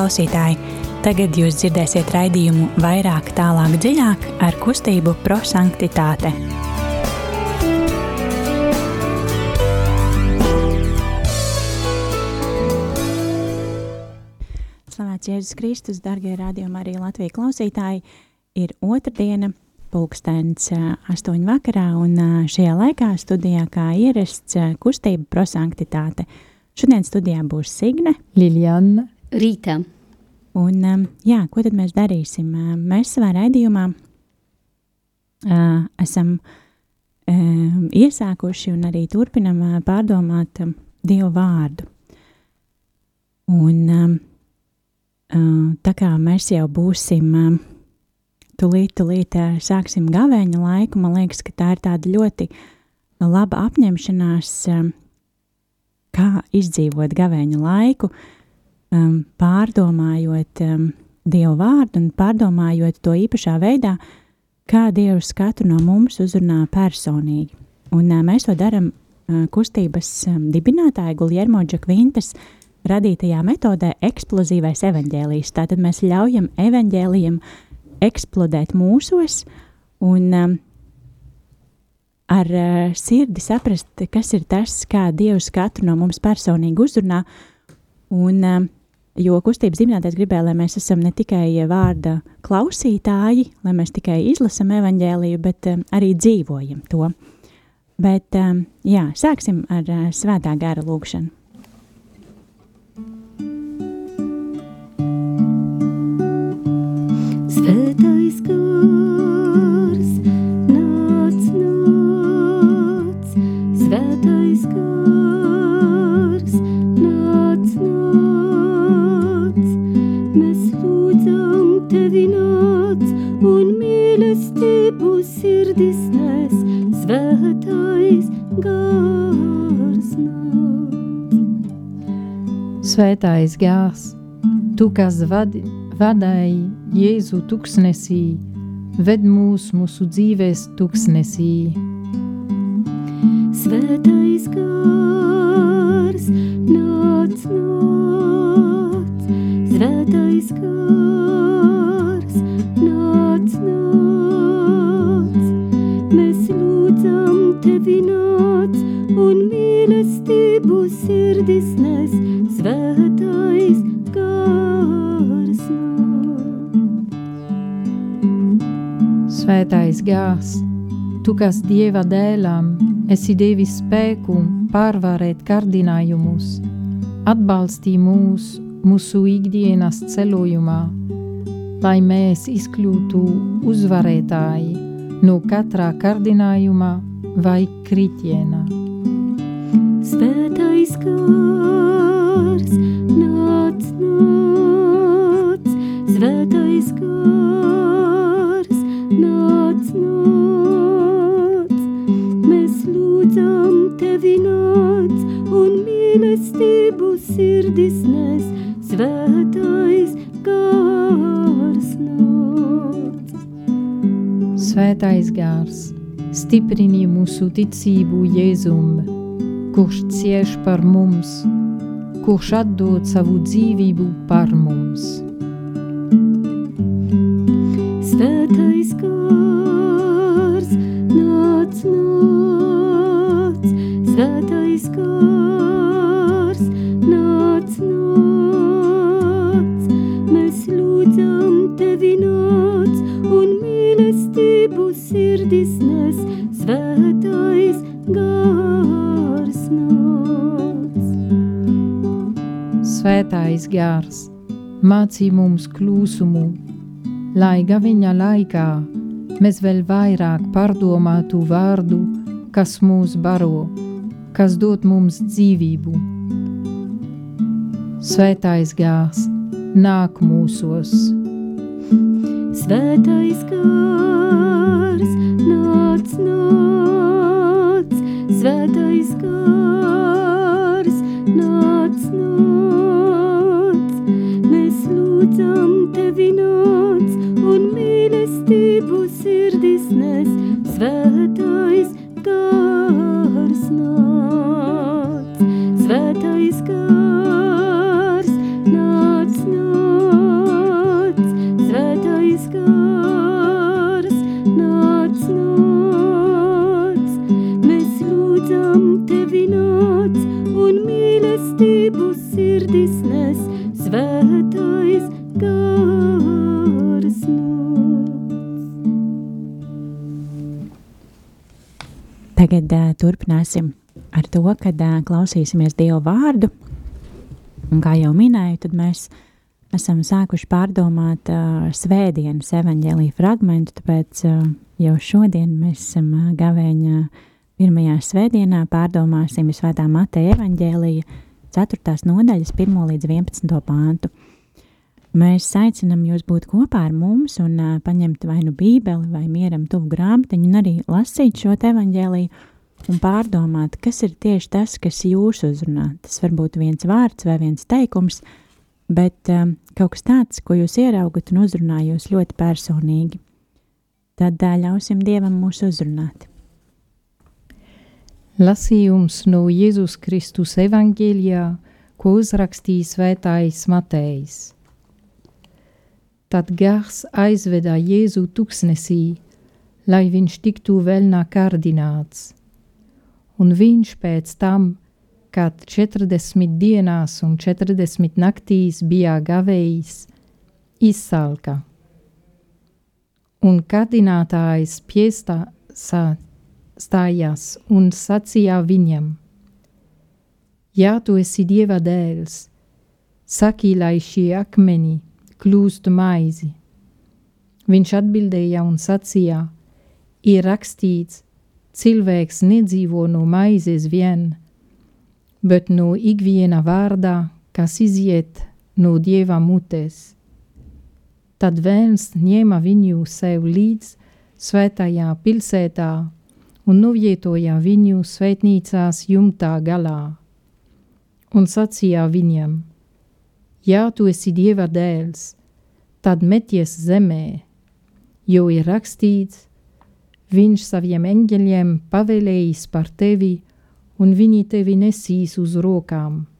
klausītāji! Tagad jūs dzirdēsiet raidījumu vairāk, tālāk, dziļāk ar kustību prosanktitāte. Slavēts Jēzus Kristus, darbie radījumi, arī Latvijas klausītāji! Ir otrdiena, pulkstenis astoņu vakarā, un šajā laikā studijā kā ierasts kustība prosanktitāte. Šodien studijā būs Signe, Liljana, Rīta. Un, jā, ko tad mēs darīsim? Mēs savā raidījumā uh, esam uh, iesākuši un arī turpinam uh, pārdomāt uh, Dievu vārdu. Un uh, uh, tā kā mēs jau būsim uh, tulīt, tulīt sāksim gavēņa laiku. Man liekas, ka tā ir tāda ļoti laba apņemšanās, kā izdzīvot gavēņa laiku, pārdomājot Dievu vārdu un pārdomājot to īpašā veidā, kā Dievs katru no mums uzrunā personīgi. Un mēs to darām kustības dibinātāja Guljermo Džakvintas radītajā metodē eksplozīvais evaņģēlijs. Tātad mēs ļaujam evaņģēlijam uh, eksplodēt mūsos un um, ar uh, sirdi saprast, kas ir tas, kā Dievs katru no mums personīgi uzrunā. Un, um, jo kustības dibinātājs gribēja, lai mēs esam ne tikai vārda klausītāji, lai mēs tikai izlasam evaņģēliju, bet um, arī dzīvojam to. Bet, um, jā, sāksim ar svētā gara lūgšanu. Svētais gars, sirdis nes, svētais gars nāc. Svētais gars, tu, kas vadi, vadāji Jēzu tuksnesī, ved mūs mūsu dzīves tuksnesī. Svētais gars, nāc, nāc, svētais gars, Svētais gars, tu, kas Dieva dēlam, esi devis spēku pārvarēt kārdinājumus, atbalstī mūs mūsu ikdienas ceļojumā, lai mēs izkļūtu uzvarētāji no katrā kārdinājuma vai kritiena. Svētais gars, nāc, nāc, svētais gars, mīlestību sirdis nes, svētais gars nāc. Svētais gars, stiprini mūsu ticību Jēzum, kurš cieš par mums, kurš atdod savu dzīvību par mums. Svētais Svētais gars, mācī mums klusumu, lai gaviņa laikā mēs vēl vairāk pārdomātu vārdu, kas mūs baro, kas dod mums dzīvību. Svētais gars, nāk mūsos! Svētais gars, nāc, nāc, svētais gars, lūdzam tevi nāc un mīlestību sirdis nes, svētais turpināsim ar to, kad uh, klausīsimies Dieva vārdu. Un kā jau minēju, tad mēs esam sākuši pārdomāt uh, svētdienas evaņģēlīja fragmentu, tāpēc uh, jau šodien mēs esam uh, gavēņa pirmajā svētdienā pārdomāsim svētā Mateja evaņģēlīja 4. nodaļas 1 līdz 11. pāntu. Mēs aicinām jūs būt kopā ar mums un uh, paņemt vai nu bībeli vai mieram tuvu grāmatiņu un arī lasīt šo evaņģēlīju un pārdomāt, kas ir tieši tas, kas jūs uzrunā. Tas var būt viens vārds vai viens teikums, bet um, kaut kas tāds, ko jūs ieraugat un uzrunā jūs ļoti personīgi. Tad uh, ļausim Dievam mūs uzrunāt. Lasījums no Jēzus Kristus evaņģēlijā, ko uzrakstīja svētājs Matejs. Tad gars aizveda Jēzu tuksnesī, lai viņš tiktu vēl kārdināts un viņš pēc tam, kad 40 dienās un 40 naktīs bija gavējis, izsalka. Un kardinātājs piestā stājās un sacīja viņam: Ja tu esi dieva dēls, saki, lai šie akmeni kļūst maizi. Viņš atbildēja un sacīja: Ir rakstīts, cilvēks nedzīvo no maizes vien, bet no ikviena vārdā, kas iziet no dieva mutes. Tad vēns ņēma viņu sev līdz svētajā pilsētā un novietoja viņu svētnīcās jumtā galā. Un sacīja viņam, ja tu esi dieva dēls, tad meties zemē, jo ir rakstīts, Viņš saviem eņģeļiem pavēlējis par tevi, un viņi tevi nesīs uz rokām.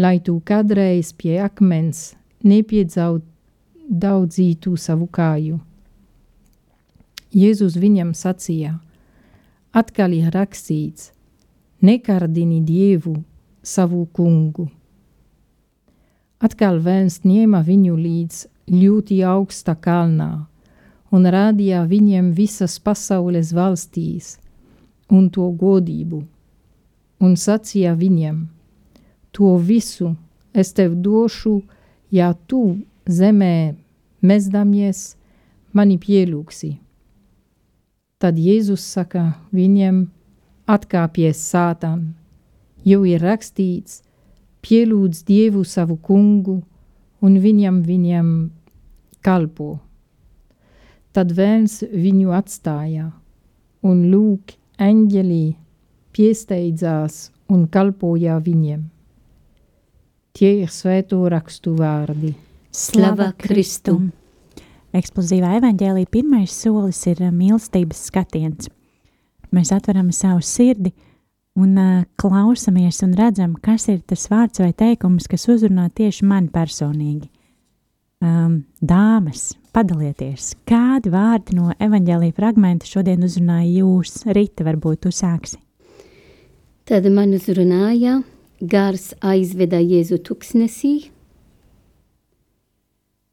Lai tu kādreiz pie akmens nepiedzaudzītu savu kāju. Jēzus viņam sacīja: Atkal ir rakstīts, nekardini dievu savu kungu. Atkal vēns ņēma viņu līdz ļoti augsta kalnā un rādīja viņiem visas pasaules valstīs un to godību, un sacīja viņiem: To visu es tev došu, ja tu zemē mezdamies, mani pielūgsi. Tad Jēzus saka viņiem: Atkāpies, Sātan, jo ir rakstīts: Pielūdz Dievu savu kungu, un viņam viņam kalpo tad vēns viņu atstāja, un lūk, eņģelī piesteidzās un kalpoja viņiem. Tie ir svēto rakstu vārdi. Slava Kristum! Eksplozīvā evaņģēlīja pirmais solis ir uh, mīlestības skatiens. Mēs atveram savu sirdi un uh, klausamies un redzam, kas ir tas vārds vai teikums, kas uzrunā tieši mani personīgi. Um, dāmas, padalieties, kādi vārdi no evaņģēlīja fragmenta šodien uzrunāja jūs, Rita, varbūt tu sāksi. Tad man uzrunāja, gars aizveda Jēzu tuksnesī,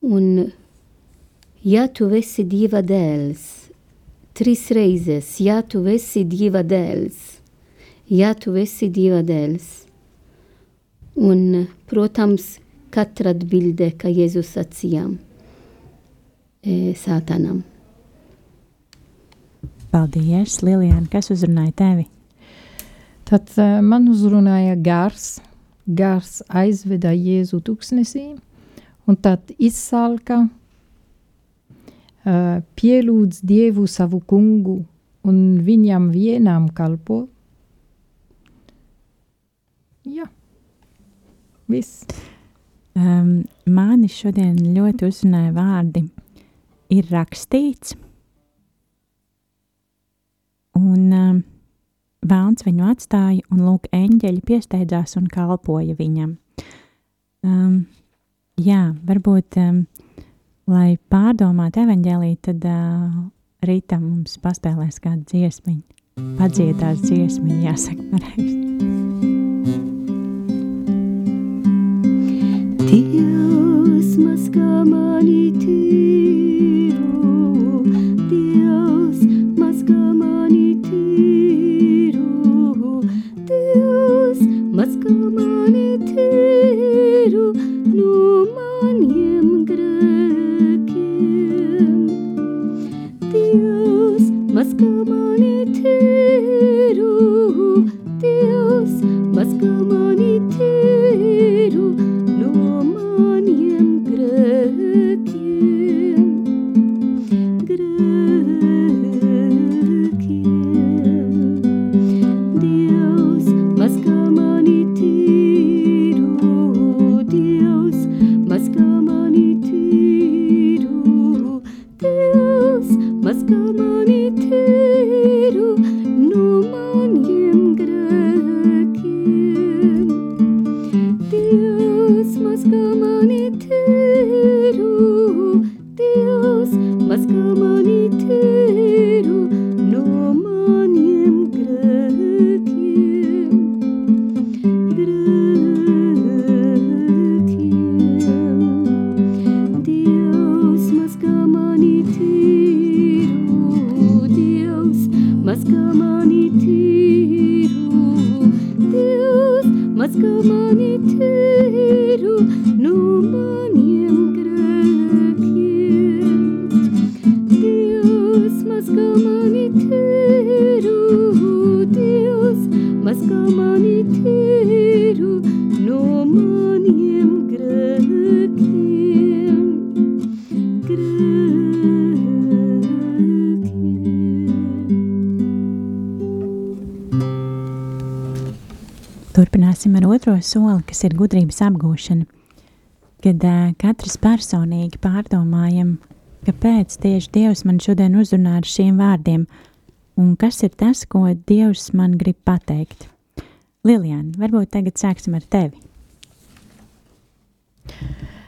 un ja tu esi Dieva dēls, trīs reizes, ja tu esi Dieva dēls, ja tu esi Dieva dēls, un, protams, katra atbilde, ka Jēzus e, sātanam. Paldies, Lilijāna, kas uzrunāja tevi? Tad uh, man uzrunāja gars, gars aizveda Jēzu tuksnesī, un tad izsalka, uh, pielūdz Dievu savu kungu, un viņam vienam kalpo. Jā, viss. Um, mani šodien ļoti uzrunāja vārdi. Ir rakstīts, un um, vēlns viņu atstāja, un lūk, eņģeļi piesteidzās un kalpoja viņam. Um, jā, varbūt, um, lai pārdomātu evaņģēlī, tad uh, Rīta mums paspēlēs kādu dziesmiņu. Padziedās dziesmiņu, jāsaka pareizi. Tie Turpināsim ar otro soli, kas ir gudrības apgūšana. Kad uh, katrs personīgi pārdomājam, kāpēc tieši Dievs man šodien uzrunā ar šiem vārdiem, un kas ir tas, ko Dievs man grib pateikt. Lilijāna, varbūt tagad sāksim ar tevi.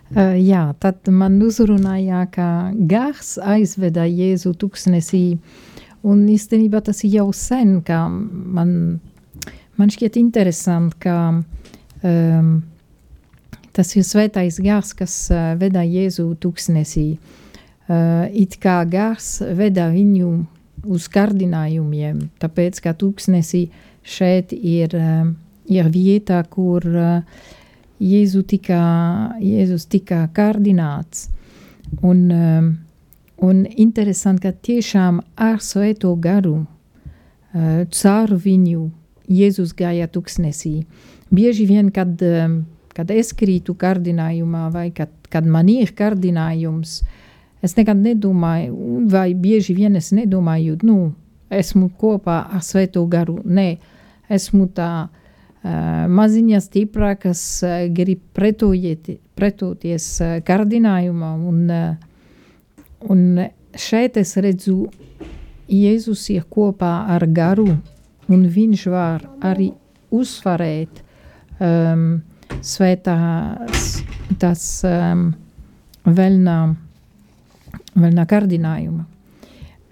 Uh, jā, tad man uzrunāja, ka gars aizveda Jēzu tuksnesī, un īstenībā tas jau sen, ka man Man šķiet interesanti, ka um, tas ir svētais gars, kas uh, veda Jēzu tūkstnesī. Uh, it kā gars veda viņu uz kārdinājumiem, tāpēc ka tūkstnesī šeit ir, uh, ir vieta, kur uh, Jēzu tika, Jēzus tika kārdināts. Un, um, un interesanti, ka tiešām ar svēto garu uh, caur viņu Jēzus gāja tuksnesī. Bieži vien, kad, um, kad es krītu kārdinājumā vai kad, kad man ir kārdinājums, es nekad nedomāju, vai bieži vien es nedomāju, nu, esmu kopā ar svēto garu. Nē, esmu tā uh, maziņa stiprā, kas uh, grib pretoties uh, kārdinājumam. Un, uh, un šeit es redzu, Jēzus ir kopā ar garu un viņš var arī uzvarēt um, svētās, tas um, vēlnā, vēlnā kārdinājuma.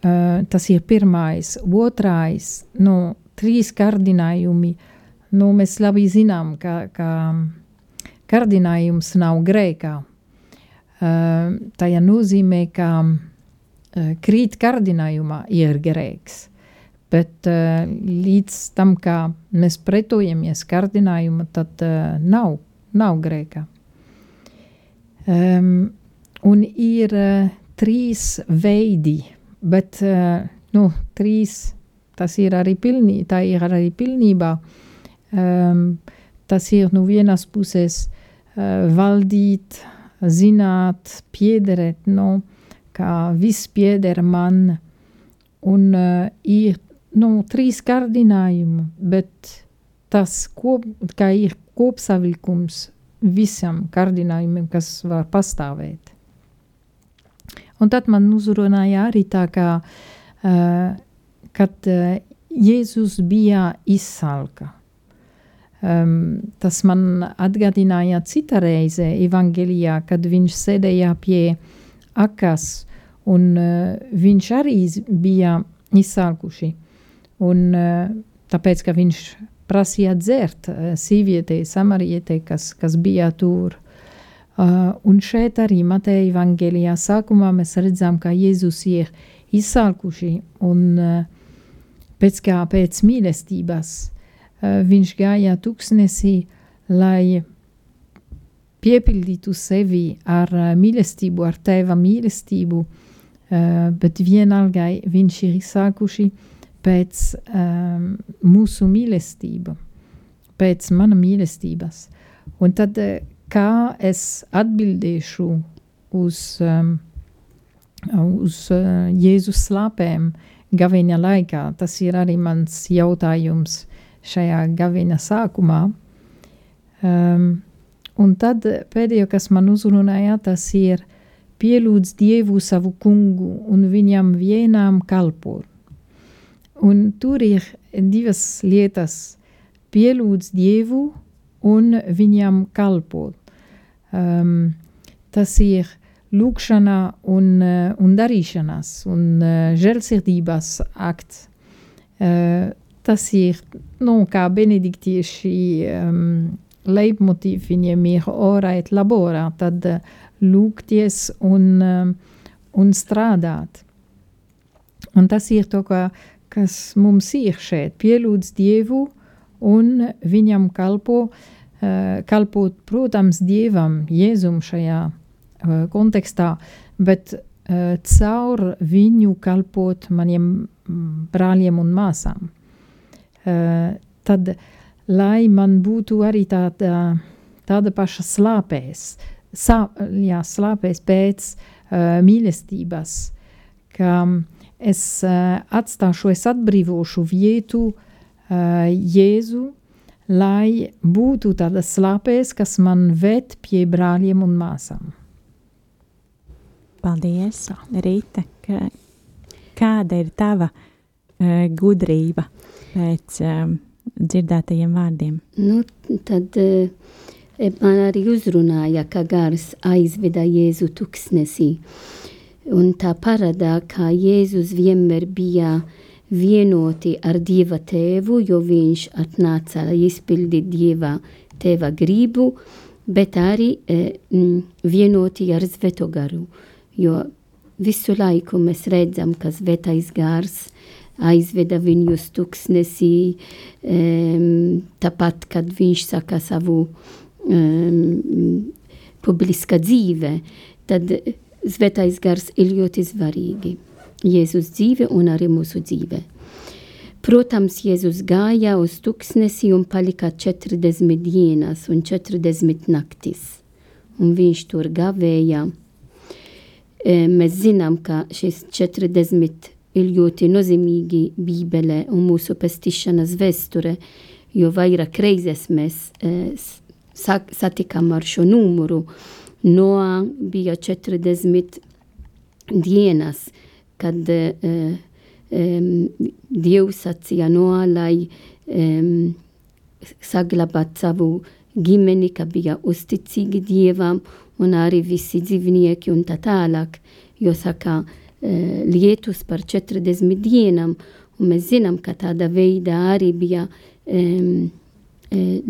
Uh, tas ir pirmais. Otrais, nu, trīs kārdinājumi, nu, mēs labi zinām, ka, ka kārdinājums nav grēkā. Uh, tajā nozīmē, ka uh, krīt kārdinājumā ir grēks. Bet uh, līdz tam, kā mēs pretojamies kārdinājuma, tad uh, nav, nav grēkā. Um, un ir uh, trīs veidi, bet uh, nu, trīs, tas ir arī pilnī, ir arī pilnībā. Um, tas ir no vienas puses uh, valdīt, zināt, piederēt, no, kā viss pieder man, un uh, ir nu, trīs kārdinājumi, bet tas kop, ir kopsavilkums visam kārdinājumiem, kas var pastāvēt. Un tad man uzrunāja arī tā, kā, uh, kad uh, Jēzus bija izsalka. Um, tas man atgādināja cita reize evangelijā, kad viņš sēdēja pie akas, un uh, viņš arī bija izsalkuši. Un, eh, tāpēc, ka viņš prasīja dzert eh, sīvietei, samarietei, kas, kas bija tur. Uh, un šeit arī Mateja evangelijā sākumā mēs redzam, ka Jēzus ir izsalkuši un uh, pēc kā pēc mīlestības uh, viņš gāja tuksnesī, lai piepildītu sevi ar uh, mīlestību, ar tēva mīlestību, uh, bet vienalgai viņš ir sākuši pēc um, mūsu mīlestība, pēc mana mīlestības. Un tad, kā es atbildēšu uz, um, uz uh, Jēzus slāpēm gaviņa laikā, tas ir arī mans jautājums šajā gaviņa sākumā. Um, Un tad pēdējo, kas man uzrunāja, tas ir pielūdz Dievu savu kungu un viņam vienām kalpot. Un tur ir divas lietas - pielūdz Dievu un viņam kalpot. Um, tas ir lūkšana un, un darīšanas un uh, žēlsirdības akts. Uh, tas ir, nu, kā benediktieši um, leitmotīvi viņiem ir ora et labora, tad uh, lūgties un, uh, un strādāt. Un tas ir to, ka, kas mums ir šeit, pielūdz Dievu un viņam kalpo, uh, kalpot, protams, Dievam, Jēzum šajā uh, kontekstā, bet uh, caur viņu kalpot maniem brāļiem un māsām. Uh, tad uh, lai man būtu arī tāda, tāda paša slāpēs, sā, jā, slāpēs pēc uh, mīlestības, ka es uh, atstāšu, es atbrīvošu vietu uh, Jēzu, lai būtu tāda slāpēs, kas man ved pie brāļiem un māsām. Paldies, Rīta. Ka, kāda ir tava uh, gudrība pēc um, dzirdētajiem vārdiem? Nu, tad uh, man arī uzrunāja, ka gars aizveda Jēzu tuksnesī. Un tā paradā, kā Jēzus vienmēr bija vienoti ar Dieva tēvu, jo viņš atnāca, lai izpildītu Dieva tēva gribu, bet arī e, vienoti ar Svēto garu. Jo visu laiku mēs redzam, ka Svētais gars aizveda viņus tuksnesī, um, tāpat, kad viņš saka savu um, publiska dzīve, tad svētais gars ir ļoti svarīgi. Jēzus dzīve un arī mūsu dzīve. Protams, Jēzus gāja uz tuksnesi un palika 40 dienas un 40 naktis. Un viņš tur gavēja. Mēs zinām, ka šis 40 ir ļoti nozīmīgi Bībele un mūsu pestīšanas vēsture, jo vairāk reizes mēs eh, satikam ar šo numuru. Noā bija 40 dienas, kad eh, eh, Dievs sacīja Noā, lai eh, saglabāt savu ģimeni, ka bija uzticīgi Dievam un arī visi dzīvnieki un tā tālāk, jo saka, Eh, lietus par 40 dienām, un mēs zinām, ka tāda veida arī bija, um,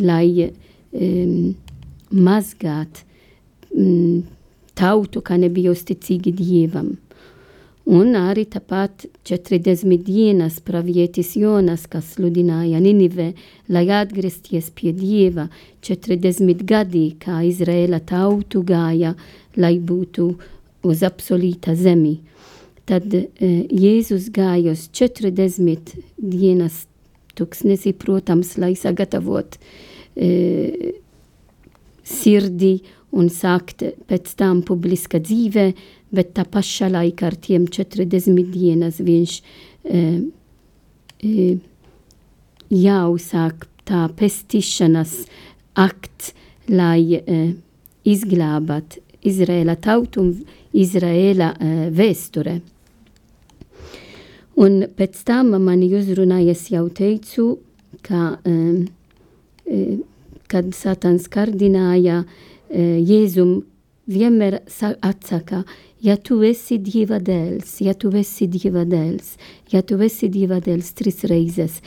lai um, mazgāt um, tautu, kā nebija uzticīgi Dievam. Un arī tāpat 40 dienas pravietis Jonas, kas sludināja Ninive, lai atgriezties pie Dieva, 40 gadi, kā Izraela tautu gāja, lai būtu uz absolūta zemi. Tad uh, Jēzus gāja uz 40 dienas tuksnesi, protams, lai sagatavot uh, sirdi un sākt pēc tam publiska dzīve, bet tā pašā laikā ar tiem 40 dienas viņš uh, uh, jāuzsāk tā pestīšanas akts, lai uh, izglābat Izraēla tautu un Izraēla uh, vēsture. Un pēc tam mani uzrunāja, es jau teicu, ka, um, kad Satans kardināja uh, Jēzum vienmēr atsaka, ja tu esi Dieva dēls, ja tu esi Dieva dēls, ja tu esi Dieva dēls trīs reizes,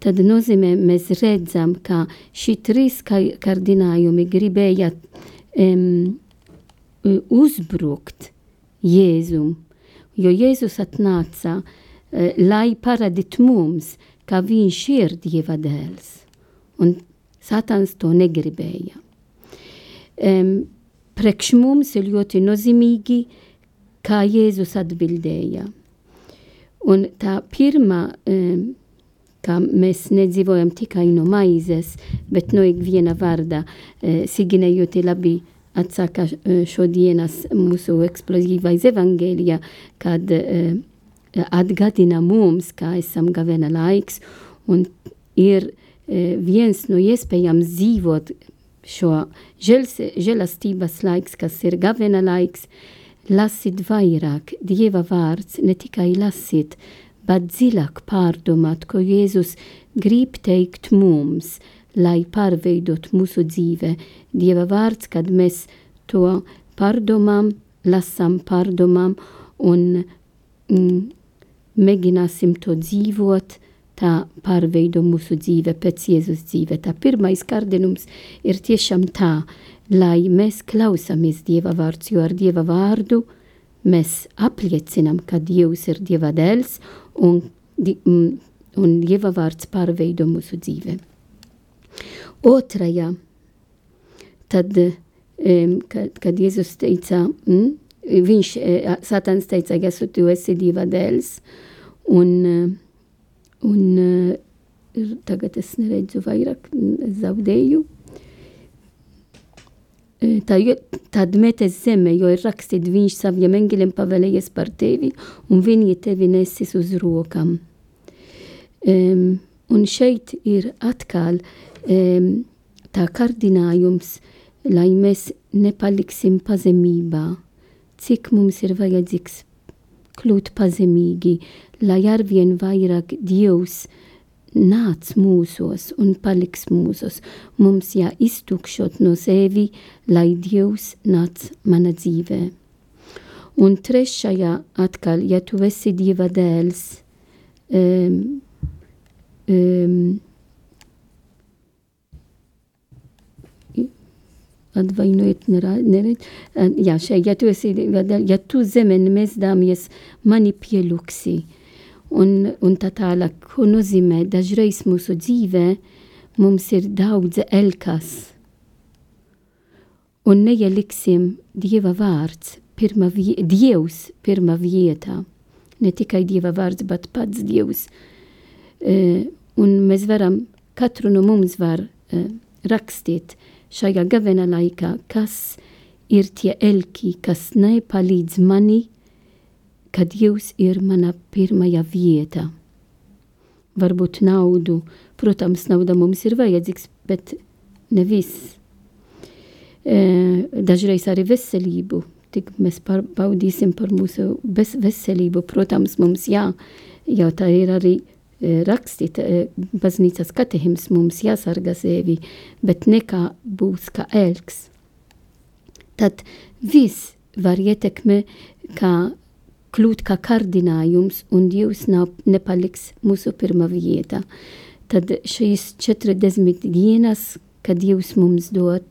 tad nozīmē mēs redzam, ka šī trīs kardinājumi gribēja um, uzbrukt Jēzum, jo Jēzus atnāca uh, Eh, lai parādītu mums, ka viņš ir Dieva dēls. Un Satans to negribēja. Priekš mums ir ļoti nozīmīgi, kā Jēzus atbildēja. Un tā pirmā, kā mēs nedzīvojam tikai no maizes, bet no ikviena vārda, Sigine ļoti labi atsaka šodienas mūsu eksplozīvais evangelija, kad atgādina mums, kā esam gavena laiks, un ir viens no iespējām dzīvot šo žēlastības laiks, kas ir gavena laiks, lasīt vairāk Dieva vārds, ne tikai lasīt, bet dziļāk pārdomāt, ko Jēzus grib teikt mums, lai pārveidot mūsu dzīve. Dieva vārds, kad mēs to pārdomām, lasām, pārdomām un mm, mēģināsim to dzīvot, tā pārveido mūsu dzīve pēc Jēzus dzīve. Tā pirmais kārdinums ir tiešām tā, lai mēs klausāmies Dieva vārds, jo ar Dieva vārdu mēs apliecinām, ka Dievs ir Dieva dēls un, un Dieva vārds pārveido mūsu dzīve. Otrajā, tad, kad, kad Jēzus teica, mm, viņš, Satans teica, ka tu esi Dieva dēls, un uh, Un uh, tagad es neredzu vairāk, zaudēju. Tā, tad metes zeme, jo ir rakstīt, viņš saviem engeliem pavēlējies par tevi, un viņi tevi nesis uz rokām. Um, un šeit ir atkal um, tā kārdinājums, lai mēs nepaliksim pazemībā, cik mums ir vajadzīgs kļūt pazemīgi, lai arvien vairāk Dievs nāc mūsos un paliks mūsos. Mums jāiztukšot no sevi, lai Dievs nāc mana dzīvē. Un trešajā atkal, ja tu esi Dieva dēls, um, um, atvainojiet, nered, jā, šeit, ja tu esi, ja tu zemen mēs dāmies mani pieluksi, un, un tā tālāk, ko nozīmē dažreiz mūsu dzīvē, mums ir daudz elkas, un neieliksim Dieva vārds, pirma vie, Dievs pirma vietā, ne tikai Dieva vārds, bet pats Dievs, uh, un mēs varam, katru no mums var uh, rakstīt, šajā gavena laikā, kas ir tie elki, kas nepalīdz mani, kad jūs ir mana pirmajā vieta. Varbūt naudu, protams, nauda mums ir vajadzīgs, bet ne viss. E, dažreiz arī veselību, tik mēs baudīsim par mūsu veselību, protams, mums jā, jau tā ir arī rakstīt, baznīcas katehims mums jāsargā sevi, bet nekā būs kā elks. Tad viss var ietekmē, kā kļūt kā kārdinājums, un Dievs nav, nepaliks mūsu pirmā vieta. Tad šīs 40 dienas, kad Dievs mums dod,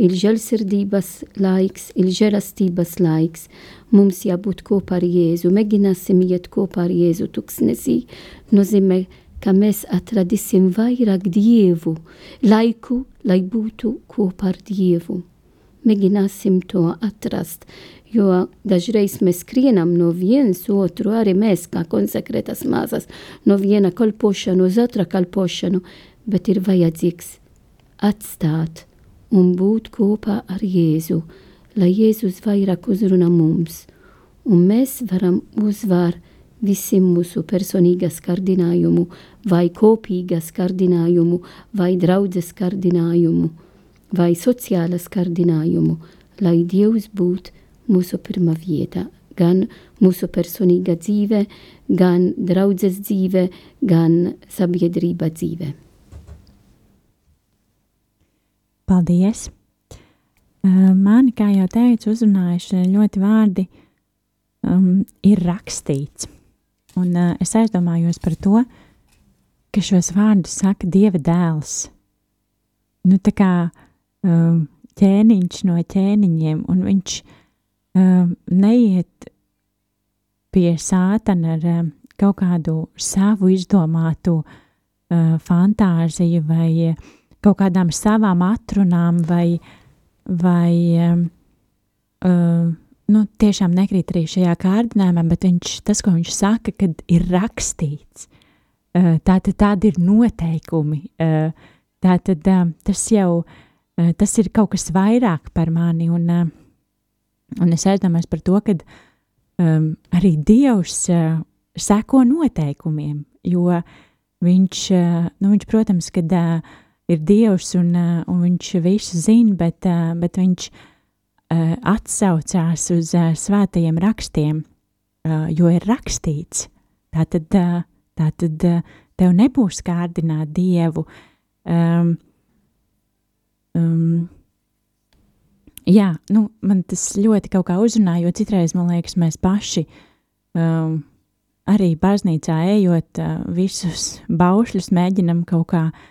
ir žēlsirdības laiks, ir žēlastības laiks. Mums jābūt kopā ar Jēzu. Mēģināsim iet kopā ar Jēzu tuksnesī. Nozīmē, ka mēs atradīsim vairāk Dievu, laiku, lai būtu kopā ar Dievu. Mēģināsim to atrast, jo dažreiz mēs skrienam no vienas otru, arī mēs kā konsekrētas māsas, no viena kalpošanu uz otra kalpošanu, bet ir vajadzīgs atstāt un būt kopā ar Jēzu, lai Jēzus vairāk uzrunā mums, un mēs varam uzvārt visi mūsu personīgas kārdinājumu, vai kopīgas kārdinājumu, vai draudzes kārdinājumu, vai sociālas kārdinājumu, lai Dievs būtu mūsu pirmā vieta, gan mūsu personīga dzīve, gan draudzes dzīve, gan sabiedrība dzīve. Paldies! Mani, kā jau teicu, uzrunājuši ļoti vārdi, um, ir rakstīts. Un uh, es aizdomājos par to, ka šos vārdus saka Dieva dēls. Nu, tā kā um, ķēniņš no ķēniņiem, un viņš um, neiet pie sātana ar um, kaut kādu savu izdomātu uh, fantāziju vai uh, kaut kādām savām atrunām vai, vai uh, nu, tiešām nekrīt arī šajā kārdinājumā, bet viņš, tas, ko viņš saka, kad ir rakstīts, uh, tā tad tādi ir noteikumi, uh, tā tad uh, tas jau, uh, tas ir kaut kas vairāk par mani, un, uh, un es aizdomājos par to, ka um, arī Dievs uh, seko noteikumiem, jo viņš, uh, nu, viņš protams, kad uh, ir Dievs un, uh, un viņš visu zina, bet, uh, bet viņš uh, atsaucās uz svētajiem rakstiem, jo ir rakstīts. Tātad, tātad tev nebūs kārdināt Dievu. Um, um, jā, nu, man tas ļoti kaut kā uzrunāja, jo citreiz man liekas, mēs paši um, arī baznīcā ejot uh, visus baušļus mēģinam kaut kā uh,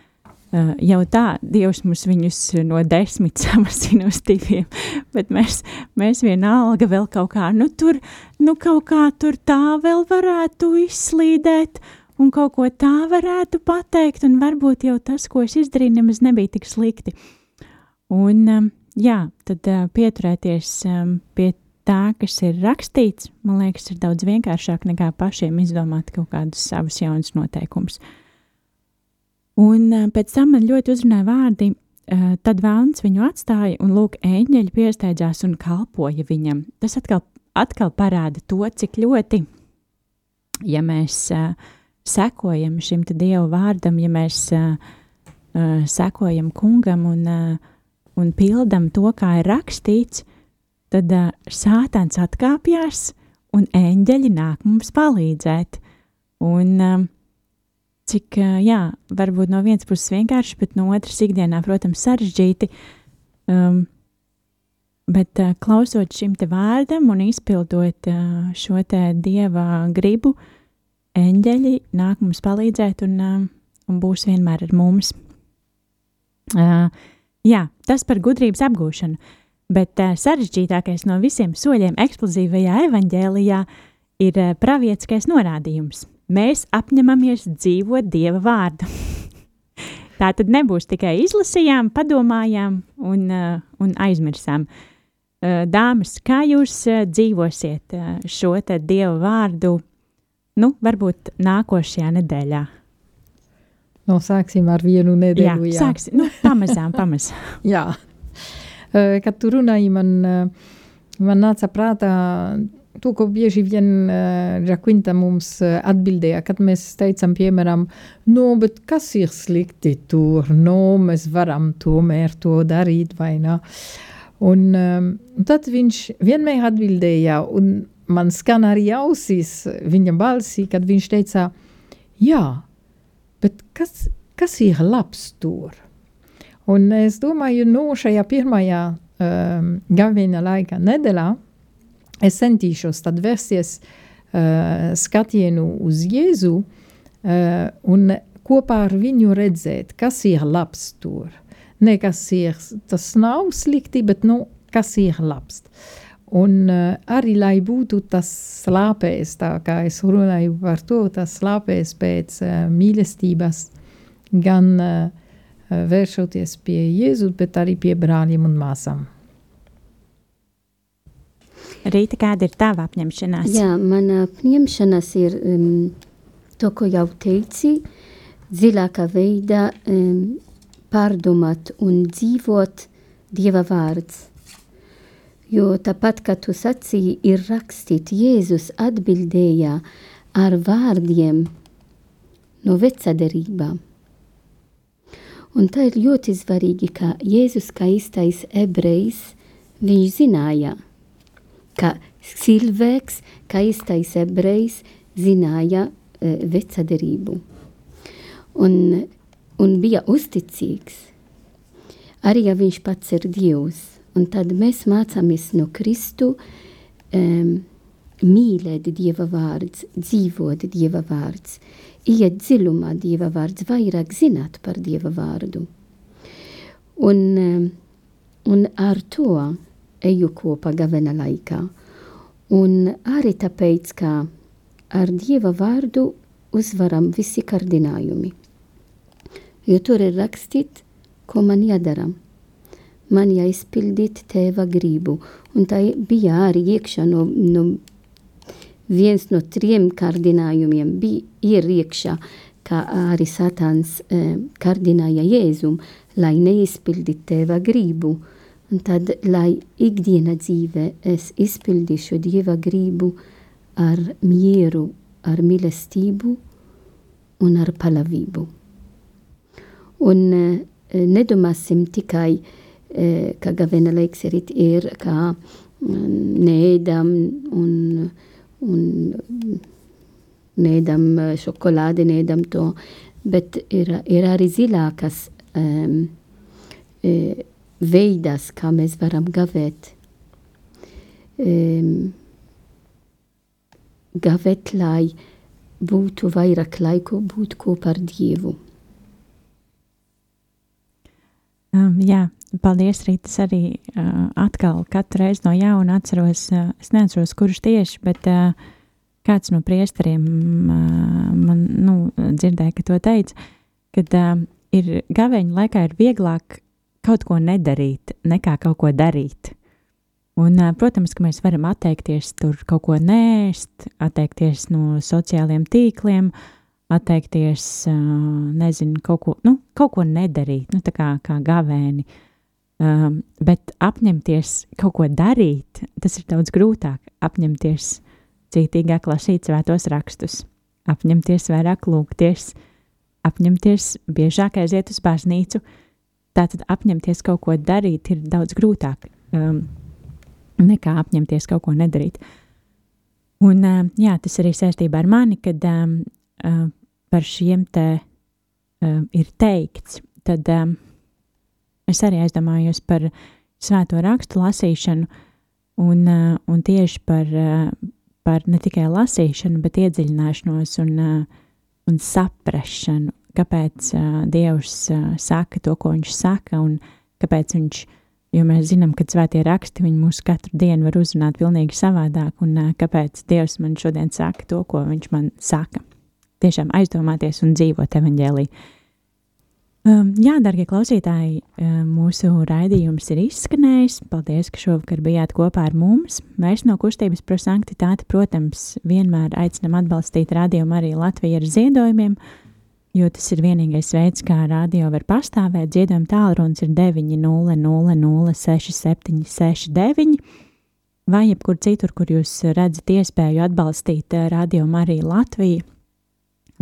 jau tā, Dievs mums viņus no desmit samasina uz diviem, bet mēs, mēs vienalga vēl kaut kā, nu tur, nu kaut kā tur tā vēl varētu izslīdēt, un kaut ko tā varētu pateikt, un varbūt jau tas, ko es izdarīju, nemaz nebija tik slikti. Un, um, jā, tad pieturēties pie tā, kas ir rakstīts, man liekas, ir daudz vienkāršāk nekā pašiem izdomāt kaut kādus savus jaunus noteikumus. Un uh, pēc tam man ļoti uzrunāja vārdi, uh, tad vēlns viņu atstāja, un lūk, eņģeļi piesteidzās un kalpoja viņam. Tas atkal, atkal parāda to, cik ļoti, ja mēs uh, sekojam šim Dieva vārdam, ja mēs uh, uh, sekojam kungam un un pildam to, kā ir rakstīts, tad sātans atkāpjas un eņģeļi nāk mums palīdzēt. Un, um, cik, uh, jā, varbūt no vienas puses vienkārši, bet no otras ikdienā, protams, sarežģīti. Um, bet uh, klausot šim te vārdam un izpildot uh, šo te dieva gribu, eņģeļi nāk mums palīdzēt un, uh, un būs vienmēr ar mums. Uh, Jā, tas par gudrības apgūšanu, bet uh, sarežģītākais no visiem soļiem eksplozīvajā evaņģēlijā ir uh, pravietiskais norādījums. Mēs apņemamies dzīvot Dieva vārdu. Tā tad nebūs tikai izlasījām, padomājām un, uh, un aizmirsām. Uh, dāmas, kā jūs uh, dzīvosiet šo Dieva vārdu, nu, varbūt nākošajā nedēļā? No, sāksim ar vienu nedēļu. Jā, jā. Sāksim, nu, pamazām, pamazām. jā. Kad tu runāji, man, man nāca prātā to, ko bieži vien Žakwinta mums atbildēja, kad mēs teicam, piemēram, no, bet kas ir slikti tur, no, mēs varam tomēr to darīt, vai ne? Un um, tad viņš vienmēr atbildēja, un man skan arī ausīs viņa balsī, kad viņš teica, jā, Bet kas, kas ir labs tur? Un es domāju, no nu, šajā pirmajā um, gavina laika nedēļā es centīšos tad vērsties uh, skatienu uz Jēzu uh, un kopā ar viņu redzēt, kas ir labs tur. Ne kas ir, tas nav slikti, bet nu, kas ir labs. Un uh, arī, lai būtu tas slāpēs, tā kā es runāju par to, tas slāpēs pēc uh, mīlestības, gan uh, vēršoties pie Jēzus, bet arī pie brāļiem un māsām. Rīta, kāda ir tava apņemšanās? Jā, mana apņemšanās ir um, to, ko jau teici, dziļākā veidā um, pārdomāt un dzīvot Dieva vārds jo tāpat, kā tu sacīji, ir rakstīt, Jēzus atbildēja ar vārdiem no vecaderībā. Un tā ir ļoti svarīgi, ka Jēzus kā īstais ebrejs, viņš zināja, ka cilvēks, kā īstais ebrejs, zināja e, vecaderību. Un, un bija uzticīgs, arī ja viņš pats ir Dievs. Un tad mēs mācāmies no Kristu um, mīlēt Dieva vārds, dzīvot Dieva vārds, iet dziļumā Dieva vārds, vairāk zināt par Dieva vārdu. Un, um, un ar to eju kopā gavena laikā. Un arī tāpēc, ka ar Dieva vārdu uzvaram visi kārdinājumi. Jo tur ir rakstīt, ko man jādara man jāizpildīt tēva gribu. Un tā bija arī iekšā no, no viens no trim kārdinājumiem bija ir iekšā, kā arī Satāns eh, kārdināja Jēzum, lai neizpildītu tēva gribu. Un tad, lai ikdiena dzīve es izpildīšu Dieva gribu ar mieru, ar mīlestību un ar palavību. Un eh, nedomāsim tikai, eh, ka gavena laiks ir, kā mm, neēdam un, un neēdam šokolādi, neēdam to, bet ir, ir arī zilākas um, e, veidas, kā mēs varam gavēt. Um, gavēt, lai būtu vairāk laiku būt kopā ar Dievu. Um, jā, paldies, Rītas. Arī uh, atkal katru reizi no jauna atceros, uh, es neatceros, kurš tieši, bet uh, kāds no priesteriem uh, man nu, dzirdēja, ka to teica, kad uh, ir gaveņa laikā ir vieglāk kaut ko nedarīt, nekā kaut ko darīt. Un, uh, protams, ka mēs varam atteikties tur kaut ko nēst, atteikties no sociāliem tīkliem, uh, atteikties, nezinu, kaut ko, nu, kaut ko nedarīt, nu, tā kā, kā gavēni. Um, bet apņemties kaut ko darīt, tas ir daudz grūtāk. Apņemties cītīgāk lasīt svētos rakstus, apņemties vairāk lūgties, apņemties biežāk aiziet uz baznīcu. Tātad apņemties kaut ko darīt ir daudz grūtāk um, nekā apņemties kaut ko nedarīt. Un, uh, jā, tas arī saistībā ar mani, kad um, uh, par šiem te um, ir teikts, tad um, es arī aizdomājos par svēto rakstu lasīšanu un, uh, un tieši par, uh, par ne tikai lasīšanu, bet iedziļināšanos un, uh, un saprašanu, kāpēc uh, Dievs uh, saka to, ko viņš saka un kāpēc viņš, jo mēs zinām, ka svētie raksti viņi mūs katru dienu var uzrunāt pilnīgi savādāk un uh, kāpēc Dievs man šodien saka to, ko viņš man saka tiešām aizdomāties un dzīvot evaņģēlī. Um, jā, darbie klausītāji, mūsu raidījums ir izskanējis. Paldies, ka šovakar bijāt kopā ar mums. Mēs no kustības par sanktitāti, protams, vienmēr aicinām atbalstīt radiomu arī Latviju ar ziedojumiem, jo tas ir vienīgais veids, kā radio var pastāvēt. Ziedojuma tālrunis ir 900-6769 vai jebkur citur, kur jūs redzat iespēju atbalstīt uh, radiomu arī Latviju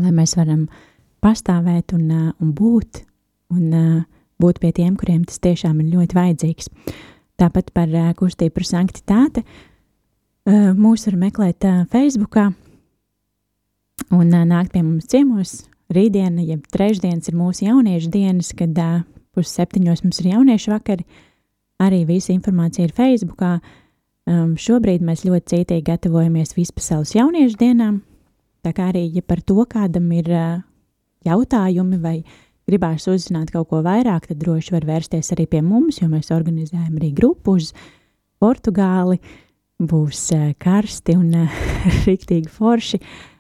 lai mēs varam pastāvēt un, uh, un būt, un uh, būt pie tiem, kuriem tas tiešām ir ļoti vajadzīgs. Tāpat par kustību par sanktitāti. Mūs var meklēt Facebookā un nākt pie mums ciemos. Rītdiena, jeb trešdienas ir mūsu jauniešu dienas, kad uh, pusseptiņos mums ir jauniešu vakari. Arī visa informācija ir Facebookā. Um, šobrīd mēs ļoti cītīgi gatavojamies vispasaules jauniešu dienām, Tā kā arī, ja par to kādam ir uh, jautājumi vai gribās uzzināt kaut ko vairāk, tad droši var vērsties arī pie mums, jo mēs organizējam arī grupu uz Portugāli. Būs uh, karsti un uh, rīktīgi forši.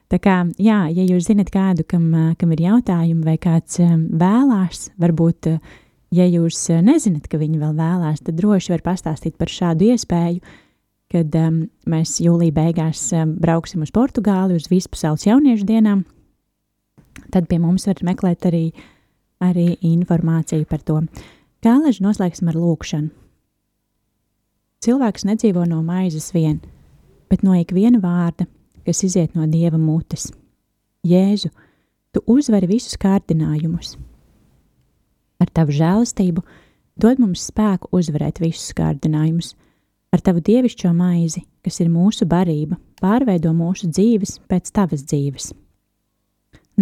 Tā kā, jā, ja jūs zinat kādu, kam, kam ir jautājumi vai kāds vēlās, varbūt, ja jūs nezināt, ka viņi vēl vēlās, tad droši var pastāstīt par šādu iespēju. Kad um, mēs jūlijā beigās um, brauksim uz Portugāli uz vispasaules jauniešu dienām. Tad pie mums var meklēt arī, arī informāciju par to. Kā leži noslēgsim ar lūkšanu. Cilvēks nedzīvo no maizes vien, bet no ikviena vārda, kas iziet no dieva mutes. Jēzu, tu uzvari visus kārdinājumus. Ar tavu žēlastību dod mums spēku uzvarēt visus kārdinājumus Ar tavu dievišķo maizi, kas ir mūsu barība, pārveido mūsu dzīves pēc tavas dzīves.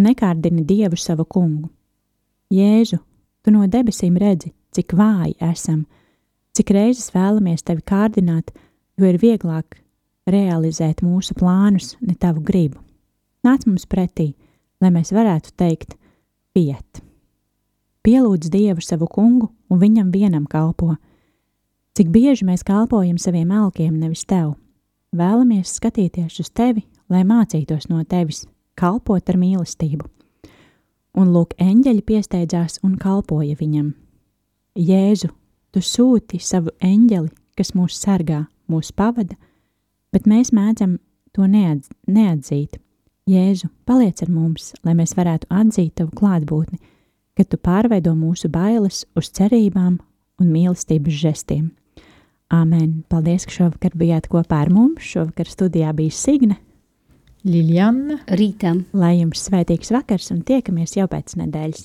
Nekārdini dievu savu kungu. Jēzu, tu no debesīm redzi, cik vāji esam, cik reizes vēlamies tevi kārdināt, jo ir vieglāk realizēt mūsu plānus, ne tavu gribu. Nāc mums pretī, lai mēs varētu teikt, piet. Pielūdz Dievu savu kungu un viņam vienam kalpo Cik bieži mēs kalpojam saviem elkiem, nevis tev? Vēlamies skatīties uz tevi, lai mācītos no tevis, kalpot ar mīlestību. Un lūk, eņģeļi piesteidzās un kalpoja viņam. Jēzu, tu sūti savu eņģeli, kas mūs sargā, mūs pavada, bet mēs mēdzam to neatz neatzīt. Jēzu, paliec ar mums, lai mēs varētu atzīt tavu klātbūtni, kad tu pārveido mūsu bailes uz cerībām un mīlestības žestiem. Āmen! Paldies, ka šovakar bijāt kopā ar mums. Šovakar studijā bija Signe. Liljana, Rīta. Lai jums svētīgs vakars un tiekamies jau pēc nedēļas!